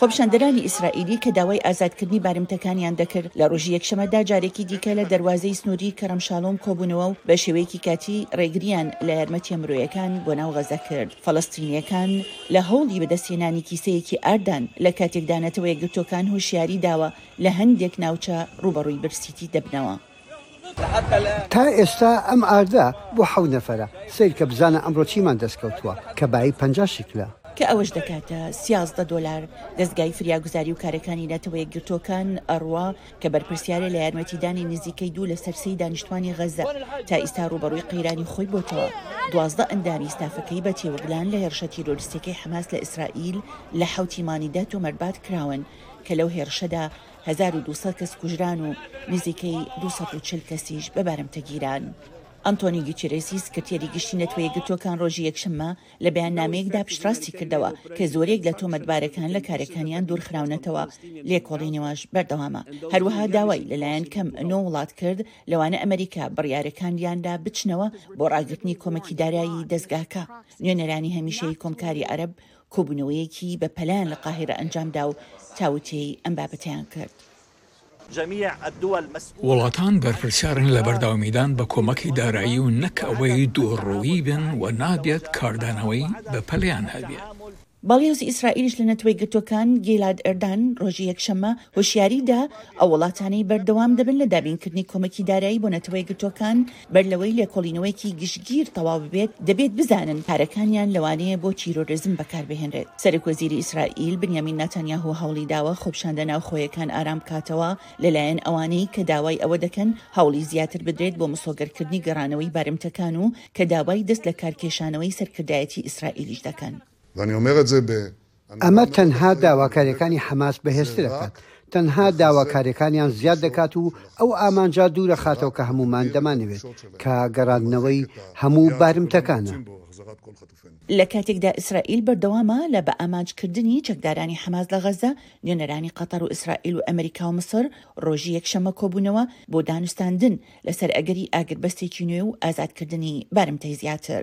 خۆپیشاندەرانی ئیسرائیلی کە داوای ئازادکردنی بارمتەکانیان دەکرد، لە ڕۆژی یەکشەمەدا جارێکی دیکە لە دەروازەی سنووری کەرەم شالۆم کۆبوونەوە و بە شێوەیەکی کاتی ڕێگرییان لە یارمەتییە مرۆیەکان بۆ ناو غەززە کرد. فەلەستینییەکان لە هەوڵی بەدەستهێنانی کیسەیەکی ئارددان، لە کاتێکدا نەتەوە یەکگرتووەکان هۆشیاری داوە لە هەندێک ناوچە ڕووبەڕووی برسیی دەبنەوە. تا ئێستا ئەم ئاردە بۆ حەوت نەفەرە سەیرکە بزانە ئەمڕۆ چیمان دەست کەوتوە کە بایی پەنجا شیکلە. کە ئەوەش دەکاتە سیازدە دۆلار. دەزگای فریاگوزاری و کارەکانی نەتەوەیەکگرتووەکان، ئەڕوا، کە بەرپرسیارە لە یارمەتیدانی نزیکەی دوو لەسەر سێی دانیشتوانی غەزە، تا ئیستا ڕووبەڕووی قەیرانی خۆی بۆتەوە، دوازدە ئەندامی ستافەکەی بە تێوەگلان لە هێڕشە تیرۆریستیەکەی حەماس لە ئیسرائیل لە حەوتی مانیدا تۆمەربارکراون کە لەو هێڕشەدا هەزار و دوو سەد کەس کوژران و نزیکەی دوو سەد و چل کەسیش بە بارمتە گیران. ئەنتۆنی گوتیرێسی سکرتێری گشتی نەتوە یەکگرتووەکان ڕۆژی یەکشەممە لە بەیاننامەیەکدا پشتڕاستی کردەوە کە زۆرێک لە تۆمەتبارەکان لە کارەکانیان دوورخراونەتەوە لێکۆڵینەوەش بەردەوامە هەروەها داوای لەلایەن کەم نۆ وڵات کرد لەوانە ئەمەریکا بڕیارەکانیاندا بچنەوە بۆ ڕاگرتنی کۆمەکی دارایی دەزگاکە نوێنەرانی هەمیشەیی کۆمکاری عەرەب کۆبوونەوەیەکی بە پەلەیان لە قاهیرە ئەنجام دا و تاوتوێی ئەم بابەتەیان کرد. وڵاتان بەرپرسیارن لە بەردەوامیدان بە کۆمەکی دارایی و نەک ئەوەی دووڕووی بن و نابێت کاردانەوەی بە پەلەیان هەبێت. باڵیۆزی ئیسرائیلیش لە نەتەوە یەکگرتووەکان گیلاد ئەردان رۆژی یەکشەممە هۆشیاری دا ئەو وڵاتانەی بەردەوام دەبن لە دابینکردنی کۆمەکی دارایی بۆ نەتەوە یەکگرتووەکان بەر لەوەی لێکۆڵینەوەیەکی گشتگیر تەواو ببێت، دەبێت بزانن پارەکانیان لەوانەیە بۆ تیرۆرزم بەکاربهێنرێت. سەرەکوەزیری ئیسرائیل بنیامین ناتانیاهو هەوڵی داوە خۆپشاندە ناوخۆیەکان ئارام بکاتەوە لەلایەن ئەوانەی کە داوای ئەوە دەکەن هەوڵی زیاتر بدرێت بۆ مسۆگەرکردنی گەڕانەوەی بارمتەکان و کە داوای دەستلەکارکێشانەوەی سەرکردایەتی ئیسرائیلیش دەکەن. دانیێڵ مێغەجێ بێ ئەمە تەنها داواکاریەکانی حەماس بەهێزتر ئەکات، تەنها داواکاریەکانیان زیاد دەکات و ئەو ئامانجە دوورەخاتەوە کە هەموومان دەمانەوێت، کە گەڕاندنەوەی هەموو بارمتەکانە. لە کاتێکدا ئیسرائیل بەردەوامە لە بە ئامانج کردنی چەکدارانی حەماس لە غەززە، نوێنەرانی قەتەر و ئیسرائیل و ئەمریکا و میسر ڕۆژی یەکشەممە کۆبوونەوە بۆ دانوستاندن لەسەر ئەگەری ئاگربەستێکی نوێ و ئازادکردنی بارمتەی زیاتر.